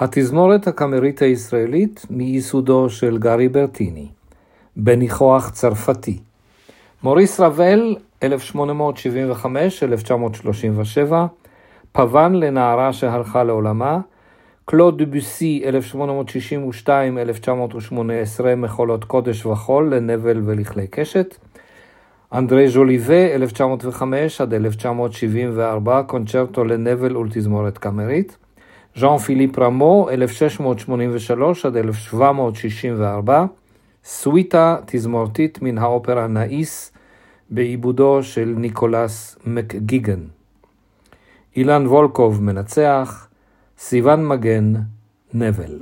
התזמורת הקאמרית הישראלית מייסודו של גארי ברטיני, בניחוח צרפתי. מוריס רבל, 1875-1937, פאבן לנערה שהלכה לעולמה, קלוד דובוסי, 1862-1918, מחולות קודש וחול לנבל ולכלי קשת, אנדרי ז'וליבה, 1905 עד 1974, קונצ'רטו לנבל ולתזמורת קאמרית, ז'אן פיליפ רמו, 1683 עד 1764, סוויטה תזמורתית מן האופרה נאיס, בעיבודו של ניקולס מקגיגן. אילן וולקוב מנצח, סיון מגן, נבל.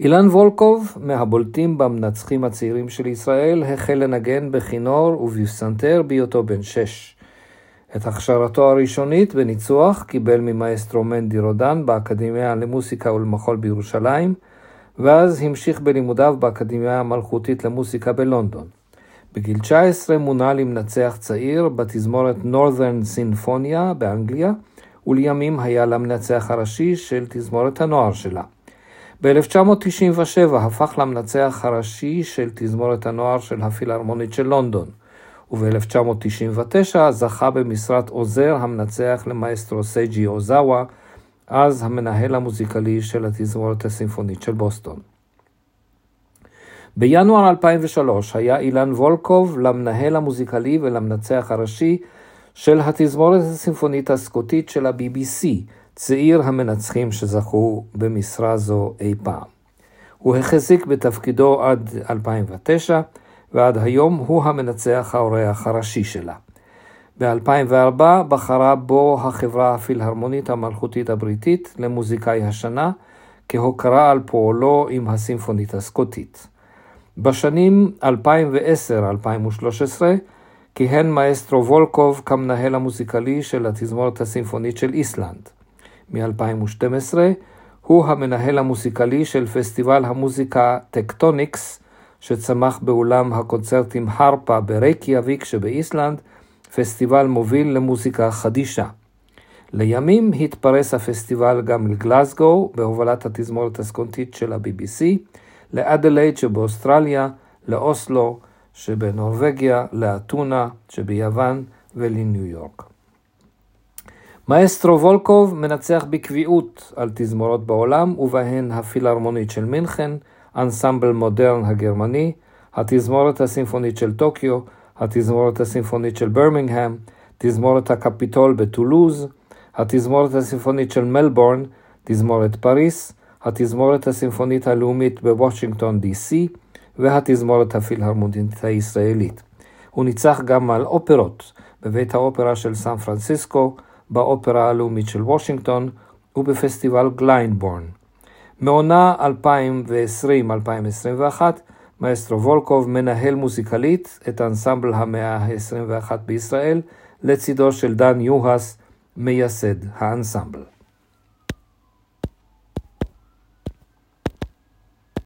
אילן וולקוב, מהבולטים במנצחים הצעירים של ישראל, החל לנגן בכינור ובפסנתר בהיותו בן שש. את הכשרתו הראשונית בניצוח קיבל ממאסטרו מנדי רודן באקדמיה למוסיקה ולמחול בירושלים, ואז המשיך בלימודיו באקדמיה המלכותית למוסיקה בלונדון. בגיל 19 מונה למנצח צעיר בתזמורת Northern Sinfonia באנגליה, ולימים היה למנצח הראשי של תזמורת הנוער שלה. ב-1997 הפך למנצח הראשי של תזמורת הנוער של הפילהרמונית של לונדון, וב-1999 זכה במשרת עוזר המנצח למאסטרו סייג'י אוזאווה, אז המנהל המוזיקלי של התזמורת הסימפונית של בוסטון. בינואר 2003 היה אילן וולקוב למנהל המוזיקלי ולמנצח הראשי של התזמורת הסימפונית הסקוטית של ה-BBC, צעיר המנצחים שזכו במשרה זו אי פעם. הוא החזיק בתפקידו עד 2009, ועד היום הוא המנצח האורח הראשי שלה. ב-2004 בחרה בו החברה הפילהרמונית המלכותית הבריטית למוזיקאי השנה, כהוקרה על פועלו עם הסימפונית הסקוטית. בשנים 2010-2013 כיהן מאסטרו וולקוב כמנהל המוזיקלי של התזמורת הסימפונית של איסלנד. מ-2012 הוא המנהל המוזיקלי של פסטיבל המוזיקה טקטוניקס, שצמח באולם הקונצרטים הרפה ברייקיאביק שבאיסלנד, פסטיבל מוביל למוזיקה חדישה. לימים התפרס הפסטיבל גם לגלסגו, בהובלת התזמורת הסקוטית של ה-BBC, לאדלייד שבאוסטרליה, לאוסלו שבנורבגיה, לאתונה שביוון ולניו יורק. מאסטרו וולקוב מנצח בקביעות על תזמורות בעולם, ובהן הפילהרמונית של מינכן, אנסמבל מודרן הגרמני, התזמורת הסימפונית של טוקיו, התזמורת הסימפונית של ברמינגהם, תזמורת הקפיטול בטולוז, התזמורת הסימפונית של מלבורן, תזמורת פריס, התזמורת הסימפונית הלאומית בוושינגטון די.סי והתזמורת הפילהרמונית הישראלית. הוא ניצח גם על אופרות בבית האופרה של סן פרנסיסקו, באופרה הלאומית של וושינגטון ובפסטיבל גליינבורן. מעונת 2020-2021 מאסטרו וולקוב מנהל מוזיקלית את אנסמבל המאה ה-21 בישראל, לצידו של דן יוהס, מייסד האנסמבל.